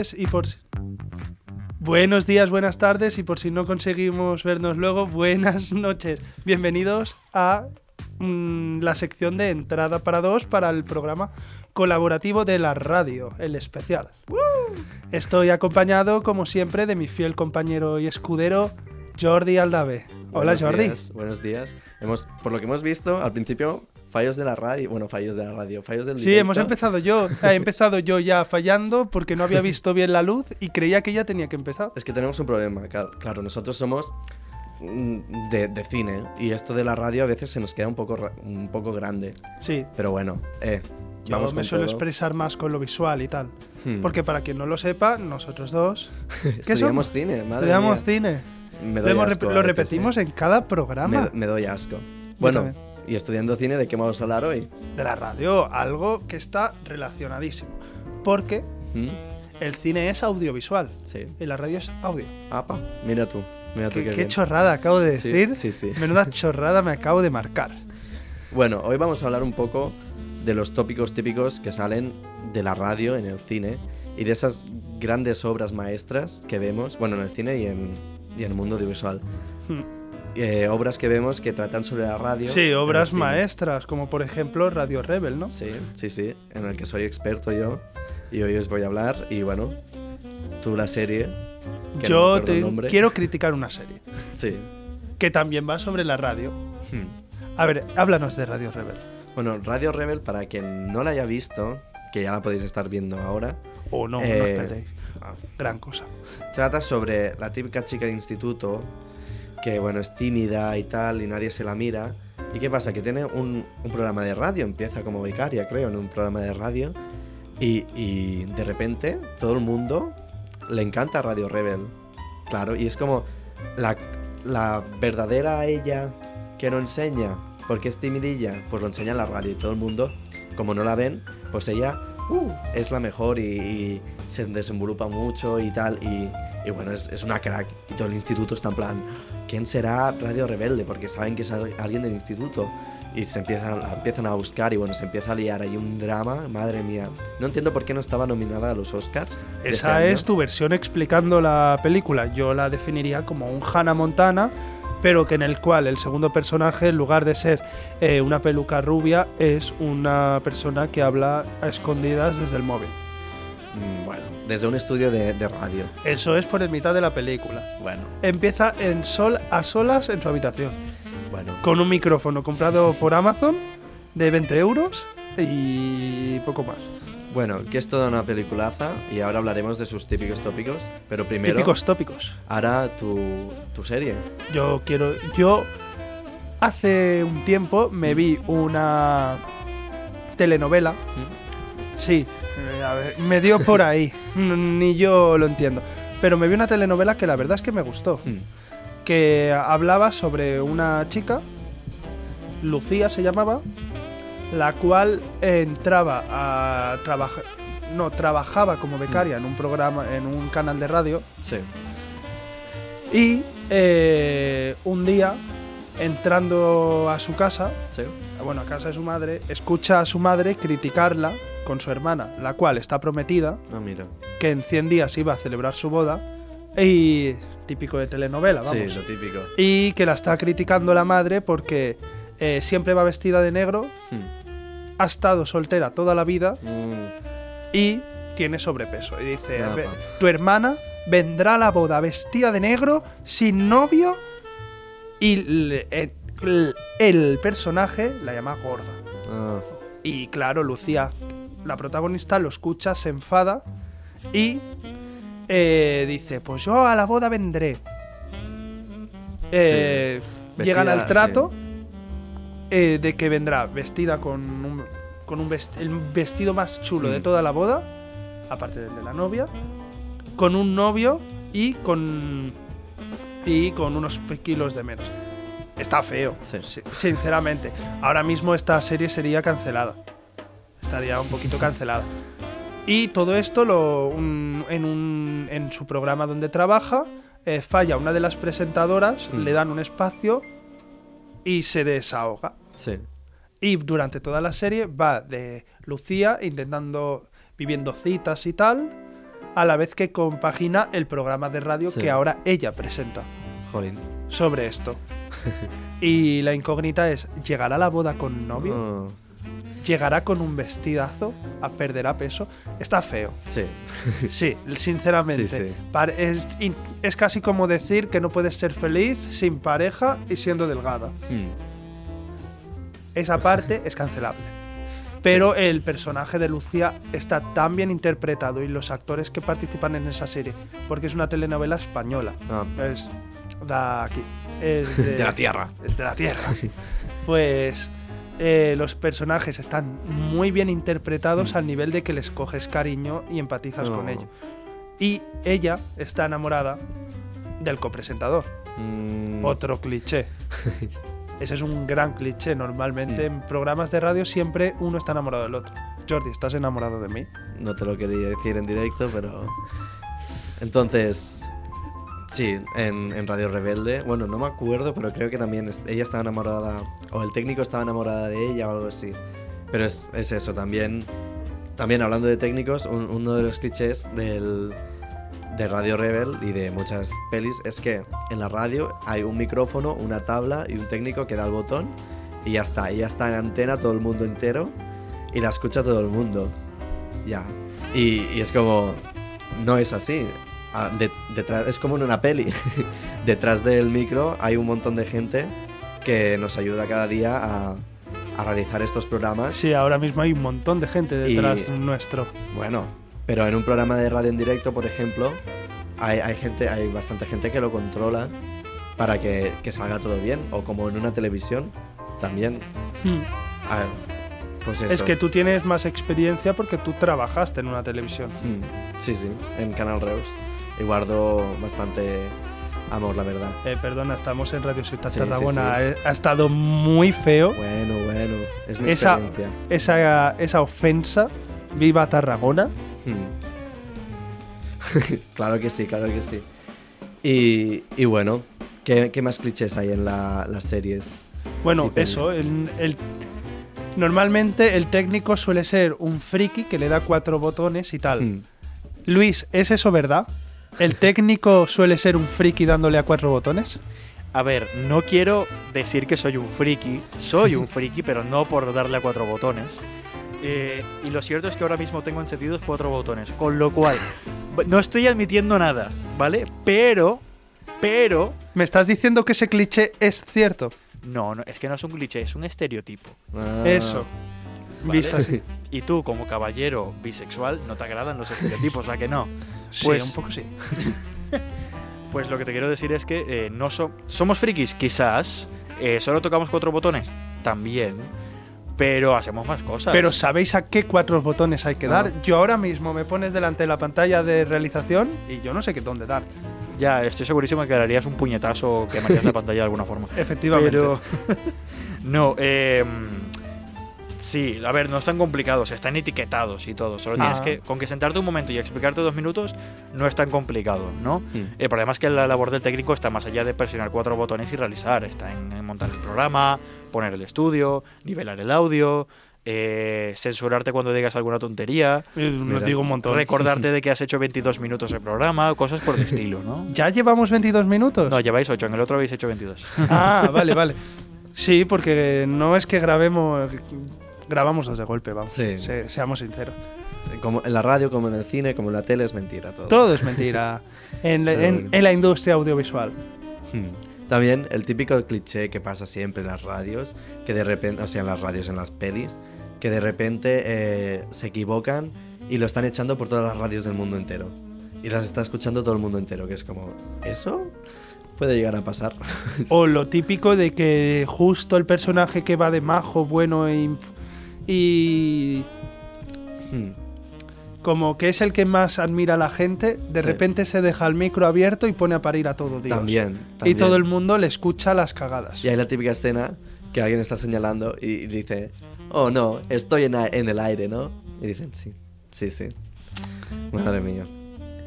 tardes y por si... Buenos días, buenas tardes y por si no conseguimos vernos luego, buenas noches. Bienvenidos a mm, la sección de entrada para dos para el programa colaborativo de la radio, el especial. Estoy acompañado, como siempre, de mi fiel compañero y escudero, Jordi Aldave. Hola, Buenos Jordi. días, buenos días. Hemos, por lo que hemos visto, al principio, fallos de la radio. Bueno, fallos de la radio, fallos del Sí, directo. hemos empezado yo. He empezado yo ya fallando porque no había visto bien la luz y creía que ya tenía que empezar. Es que tenemos un problema. Claro, nosotros somos mm, de, de cine y esto de la radio a veces se nos queda un poco, un poco grande. Sí, Pero bueno, eh, yo vamos me suelo todo. expresar más con lo visual y tal. Hmm. Porque para quien no lo sepa, nosotros dos Estudiamos somos? cine, madre estudiamos mía. cine. Me Lo, doy hemos asco rep- lo repetimos eh. en cada programa Me, me doy asco. Bueno. Y estudiando cine, ¿de qué vamos a hablar hoy? de la radio. Algo que está relacionadísimo. Porque ¿Mm? el cine es audiovisual Sí. y la radio es audio. Apa, mira tú. Mira tú ¿Qué, qué, chorrada acabo de decir? sí, sí. Menuda chorrada me acabo de marcar. Bueno, hoy vamos a hablar un poco de los tópicos típicos que salen de la radio en el cine y de esas grandes obras maestras que vemos, bueno, en el cine y en, y en el mundo audiovisual. Hmm. Eh, obras que vemos que tratan sobre la radio. Sí, obras maestras, como por ejemplo Radio Rebel, ¿no? Sí, sí, sí, en el que soy experto yo y hoy os voy a hablar y bueno, tú la serie. que no Yo acuerdo te nombre. quiero criticar una serie Sí. que también va sobre la radio. Hmm. A ver, háblanos de Radio Rebel. Bueno, Radio Rebel, para quien no la haya visto, que ya la podéis estar viendo ahora, O no, no Eh, os perdéis. ah, Gran cosa. Trata sobre la típica chica de instituto que, bueno, es tímida y tal, y nadie se la mira. ¿Y qué pasa? Que tiene un, programa de radio, empieza como becaria, creo, en un programa de radio. Y, de repente todo el mundo le encanta Radio Rebel. Claro, y es como la, la verdadera ella que no enseña, porque es timidilla, pues lo enseña en la radio y todo el mundo, como no la ven, pues ella uh, es la mejor y, y se desenvolupa mucho y tal. Y, y bueno, es, es una crack. Y todo el instituto está en plan, ¿quién será Radio Rebelde? Porque saben que es al- alguien del instituto. Y se empiezan, a buscar y bueno, se empieza a liar ahí un drama, madre mía. No entiendo por qué no estaba nominada a los Oscars. Esa es tu versión explicando la película. Yo la definiría como un Hannah Montana, pero que en el cual el segundo personaje, en lugar de ser eh, una peluca rubia, es una persona que habla a escondidas desde el móvil. Mm, Bueno, desde un estudio de, de radio. Eso es por el mitad de la película. Bueno, Empieza en sol a solas en su habitación, bueno. con un micrófono comprado por Amazon de 20 euros y poco más. Bueno, que es toda una peliculaza y ahora hablaremos de sus típicos tópicos. Pero primero, Típicos tópicos. ahora tu, tu serie. Yo quiero. Yo hace un tiempo me vi una telenovela. Sí, eh, a ver, me dio por ahí. Ni yo lo entiendo. Pero me vi una telenovela que la verdad es que me gustó. Mm. Que hablaba sobre una chica, Lucía se llamaba, la cual entraba a trabajar. No, trabajaba como becaria en un programa, en un canal de radio. Sí. Y eh, un día, entrando a su casa, Sí. bueno, a casa de su madre, escucha a su madre criticarla con su hermana, la cual está prometida, Ah, mira. que en 100 días iba a celebrar su boda, y típico de telenovela, vamos. Sí, lo típico. Y que la está criticando la madre porque eh, siempre va vestida de negro, Hmm. Ha estado soltera toda la vida Mm, y tiene sobrepeso. Y dice, Ah, "Ve- pa. tu hermana vendrá a la boda vestida de negro, sin novio, y le- el, personaje la llama gorda. ah, Y claro, Lucía, la protagonista, lo escucha, se enfada y eh, dice, pues yo a la boda vendré. Eh, llegan Vestida, al trato eh, de que vendrá vestida con un, con un vest- el vestido más chulo de Mm. toda la boda, aparte del de la novia, con un novio y con, y con unos kilos de menos. Está feo, Sí. sinceramente. Ahora mismo esta serie sería cancelada. Estaría un poquito cancelada. Y todo esto lo, un- en, un- en su programa donde trabaja, eh, falla una de las presentadoras, Mm. le dan un espacio y se desahoga. sí. Y durante toda la serie va de Lucía intentando, viviendo citas y tal, a la vez que compagina el programa de radio Sí. que ahora ella presenta Jolín. sobre esto. y la incógnita es, ¿llegará a la boda con novio? Oh, ¿Llegará con un vestidazo? ¿A perderá peso? Está feo. sí. Sí, sinceramente. Sí, sí. Es casi como decir que no puedes ser feliz sin pareja y siendo delgada. Hmm. Esa parte es cancelable. Pero el personaje de Lucía está tan bien interpretado y los actores que participan en esa serie, porque es una telenovela española. Ah, Es de aquí. Es de, de la tierra. es de la tierra. Pues eh, los personajes están muy bien interpretados Mm. al nivel de que les coges cariño y empatizas con ellos. Y ella está enamorada del copresentador. Mm, Otro cliché. Ese es un gran cliché. Normalmente en programas de radio siempre uno está enamorado del otro. Jordi, ¿estás enamorado de mí? No te lo quería decir en directo, pero. Entonces. Sí, en, en Radio Rebelde. Bueno, no me acuerdo, pero creo que también ella estaba enamorada. O el técnico estaba enamorada de ella o algo así. Pero es, es eso, también. También hablando de técnicos, un- uno de los clichés del, de Radio Rebel y de muchas pelis es que en la radio hay un micrófono, una tabla y un técnico que da el botón y ya está. Y ya está en antena todo el mundo entero y la escucha todo el mundo. Ya. Y, y es como. No es así. Ah, de- detrás, es como en una peli. detrás del micro hay un montón de gente que nos ayuda cada día a, a realizar estos programas. Sí, ahora mismo hay un montón de gente detrás Y- nuestro. Bueno, pero en un programa de radio en directo, por ejemplo, hay, hay gente, hay bastante gente que lo controla para que, que salga todo bien. O como en una televisión, también. Hmm. a ver, pues eso. Es que tú tienes más experiencia porque tú trabajaste en una televisión. Mm, Sí, sí, en Canal Reus. Y guardo bastante amor, la verdad. Eh, perdona, estamos en Radio Ciudad Sí, sí, Tarragona. sí. Eh, Ha estado muy feo Bueno, bueno, es mi Esa- experiencia. esa, esa ofensa. Viva Tarragona. Mm. claro que sí, claro que sí. Y, y bueno, ¿qué, qué más clichés hay en la- las series? Bueno, eso. el- el- normalmente el técnico suele ser un friki que le da cuatro botones y tal. Mm. Luis, ¿es eso verdad? ¿El técnico suele ser un friki dándole a cuatro botones? A ver, no quiero decir que soy un friki, soy un friki, pero no por darle a cuatro botones. Eh, y lo cierto es que ahora mismo tengo encendidos cuatro botones, con lo cual no estoy admitiendo nada, ¿vale? Pero, pero, ¿Me estás diciendo que ese cliché es cierto? no, no, es que no es un cliché, es un estereotipo. Ah, Eso. ¿vale? Visto así. Y tú, como caballero bisexual, no te agradan los estereotipos, ¿a que no? Sí, Pues- un poco sí. Pues lo que te quiero decir es que eh, no so- somos frikis, quizás. eh, solo tocamos cuatro botones, también. Pero hacemos más cosas. Pero ¿sabéis a qué cuatro botones hay que Ah. dar? Yo ahora mismo me pones delante de la pantalla de realización y yo no sé qué dónde dar. ya estoy segurísimo que darías un puñetazo o quemarías la pantalla de alguna forma. Efectivamente. Pero. no, eh. Sí, a ver, no es tan complicados, están etiquetados y todo. Solo tienes Ah. que, con que sentarte un momento y explicarte dos minutos, no es tan complicado, ¿no? Mm. El problema es que la labor del técnico está más allá de presionar cuatro botones y realizar. Está en, en montar el programa, poner el estudio, nivelar el audio, eh, censurarte cuando digas alguna tontería, Eh, Nos Mira, digo un montón. recordarte de que has hecho 22 minutos de programa, cosas por el estilo, ¿no? ¿Ya llevamos 22 minutos? No, lleváis 8, en el otro habéis hecho 22. Ah, vale, vale. Sí, porque no es que grabemos. Grabamos los de golpe, vamos. Sí. Se- seamos sinceros. Como en la radio, como en el cine, como en la tele, es mentira todo. Todo es mentira en, la- Pero en- bueno. en la industria audiovisual. Hmm. También el típico cliché que pasa siempre en las radios, que de repente, o sea, en las radios, en las pelis, que de repente eh, se equivocan y lo están echando por todas las radios del mundo entero. Y las está escuchando todo el mundo entero, que es como, ¿eso? Puede llegar a pasar. O lo típico de que justo el personaje que va de majo, bueno y, y Hmm. Como que es el que más admira a la gente, de Sí. repente se deja el micro abierto y pone a parir a todo Dios. También, Y también. todo el mundo le escucha las cagadas. Y hay la típica escena que alguien está señalando y y dice, oh no, estoy en, a- en el aire, ¿no? Y dicen, sí, sí, sí. Madre mía.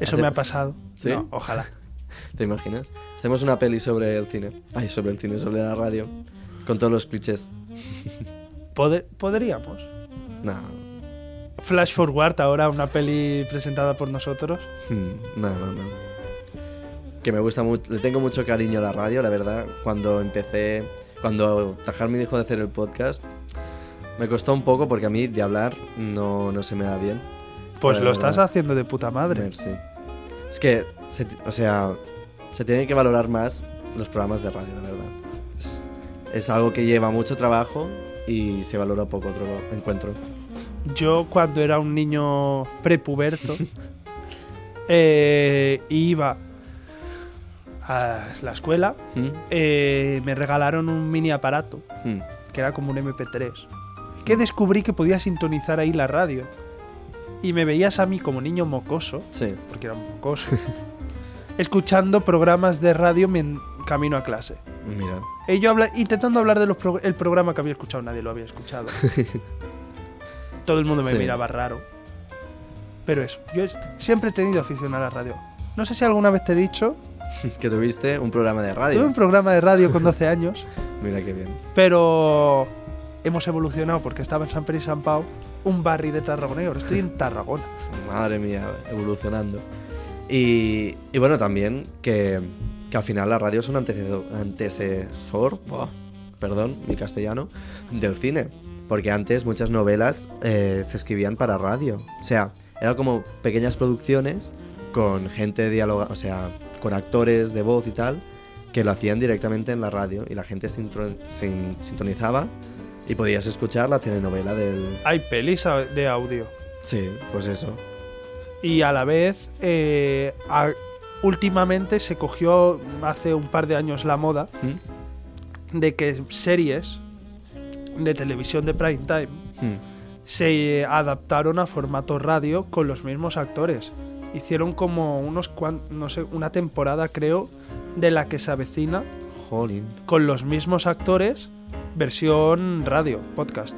Eso Hace- me ha pasado. ¿Sí? No, ojalá. ¿Te imaginas? Hacemos una peli sobre el cine. Ay, sobre el cine, sobre la radio. Con todos los clichés. Poder- podríamos. No. Flash Forward, ahora una peli presentada por nosotros. Hmm, No, no, no. Que me gusta mucho, le tengo mucho cariño a la radio, la verdad. Cuando empecé, cuando Tajar me dijo de hacer el podcast, me costó un poco porque a mí de hablar no, no se me da bien. Pues lo verdad. estás haciendo de puta madre. Merci. Es que, se o sea, se tienen que valorar más los programas de radio, la verdad. Es, es algo que lleva mucho trabajo y se valora poco otro encuentro. Yo cuando era un niño prepuberto eh, iba a la escuela, ¿Mm? eh, me regalaron un mini aparato ¿Mm? que era como un MP3, que descubrí que podía sintonizar ahí la radio. Y me veías a mí como niño mocoso, Sí. porque era un mocoso, escuchando programas de radio en camino a clase. Mira. Y yo habla- intentando hablar del el programa que había escuchado, nadie lo había escuchado. Todo el mundo me Sí. miraba raro. Pero eso, yo siempre he tenido afición a la radio. No sé si alguna vez te he dicho, Que tuviste un programa de radio. tuve un programa de radio con 12 años, Mira qué bien. pero hemos evolucionado porque estaba en San Pedro y San Pau, un barrio de Tarragona y ahora estoy en Tarragona. Madre mía, evolucionando. Y, y bueno, también que, que al final la radio es un antecesor, antecesor perdón, mi castellano, del cine. Porque antes muchas novelas eh, se escribían para radio. O sea, eran como pequeñas producciones con gente dialoga, o sea, con actores de voz y tal, que lo hacían directamente en la radio y la gente sintonizaba y podías escuchar la telenovela del... Hay pelis de audio. Sí, pues eso. Y a la vez, eh, a- últimamente se cogió hace un par de años la moda ¿Mm? de que series de televisión de prime time Hmm. se adaptaron a formato radio con los mismos actores. Hicieron como unos no sé, una temporada creo de la que se avecina Jolín. con los mismos actores, versión radio, podcast.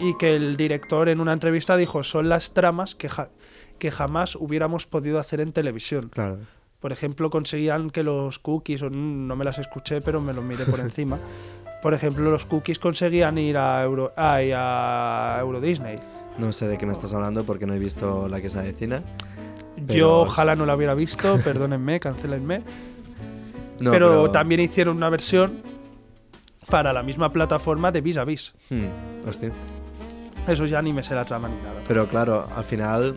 Y que el director en una entrevista dijo, son las tramas que, ja- que jamás hubiéramos podido hacer en televisión. Claro. Por ejemplo, conseguían que los cookies, o n- no me las escuché, pero me lo miré por encima. Por ejemplo, los cookies conseguían ir a Euro, ay, a Euro Disney. No sé de qué me estás hablando porque no he visto la que se avecina. Pero- Yo ojalá no la hubiera visto, perdónenme, cancelenme. No, pero, también hicieron una versión para la misma plataforma de Vis a Vis. Hmm, hostia. Eso ya ni me sé la trama ni nada. Pero claro, al final,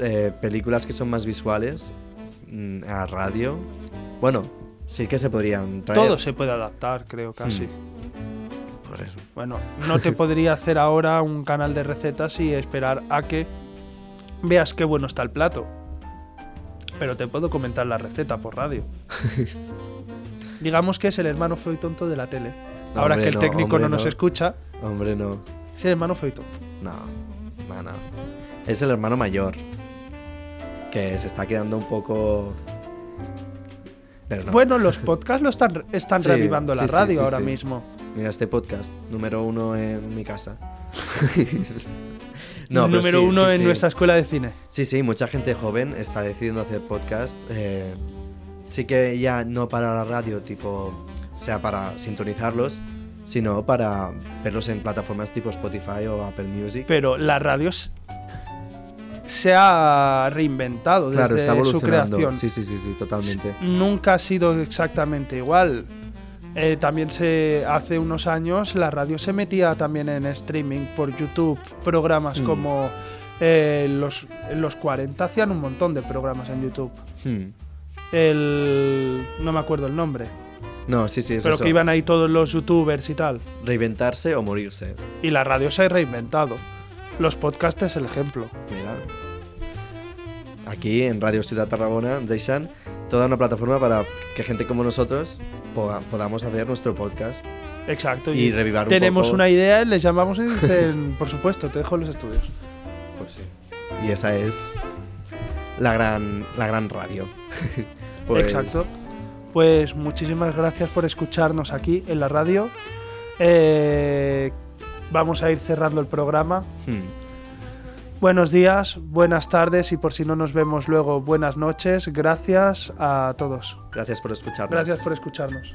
eh, películas que son más visuales mm, a radio, bueno, sí que se podrían traer. Todo se puede adaptar, creo, casi. Hmm. Por eso. Bueno, no te podría hacer ahora un canal de recetas y esperar a que veas qué bueno está el plato. Pero te puedo comentar la receta por radio. Digamos que es el hermano feo y tonto de la tele. No, ahora hombre, que el técnico no nos no. escucha, Hombre, no. es el hermano feo y tonto. No, no, no. Es el hermano mayor. Que se está quedando un poco. Pero no. Bueno, los podcasts lo están, están Sí, revivando la sí, radio sí, ahora mismo. Mira este podcast, número uno en mi casa. pero Número uno en nuestra escuela de cine. Sí, sí, mucha gente joven está decidiendo hacer podcast. eh, sí que ya no para la radio, tipo, o sea, para sintonizarlos, sino para verlos en plataformas tipo Spotify o Apple Music. Pero la radio se ha reinventado claro, desde está su creación. Sí, sí, sí, sí, totalmente. nunca ha sido exactamente igual. Eh, también se hace unos años la radio se metía también en streaming por YouTube, programas Mm. como eh, los, en los 40 hacían un montón de programas en YouTube. Hmm. El no me acuerdo el nombre, No, sí, sí, es pero eso. que iban ahí todos los youtubers y tal. Reinventarse o morirse. Y la radio se ha reinventado. Los podcasts es el ejemplo. Mira. Aquí en Radio Ciudad Tarragona, deixan toda una plataforma para que gente como nosotros poda- podamos hacer nuestro podcast. Exacto. Y revivar un Tenemos poco- una idea, les llamamos y dicen, por supuesto, te dejo los estudios. Pues sí. Y esa es la gran, la gran radio. Pues, Exacto. Pues muchísimas gracias por escucharnos aquí en la radio. Eh, vamos a ir cerrando el programa. hmm, Buenos días, buenas tardes y por si no nos vemos luego, buenas noches. Gracias a todos. Gracias por escucharnos. Gracias por escucharnos.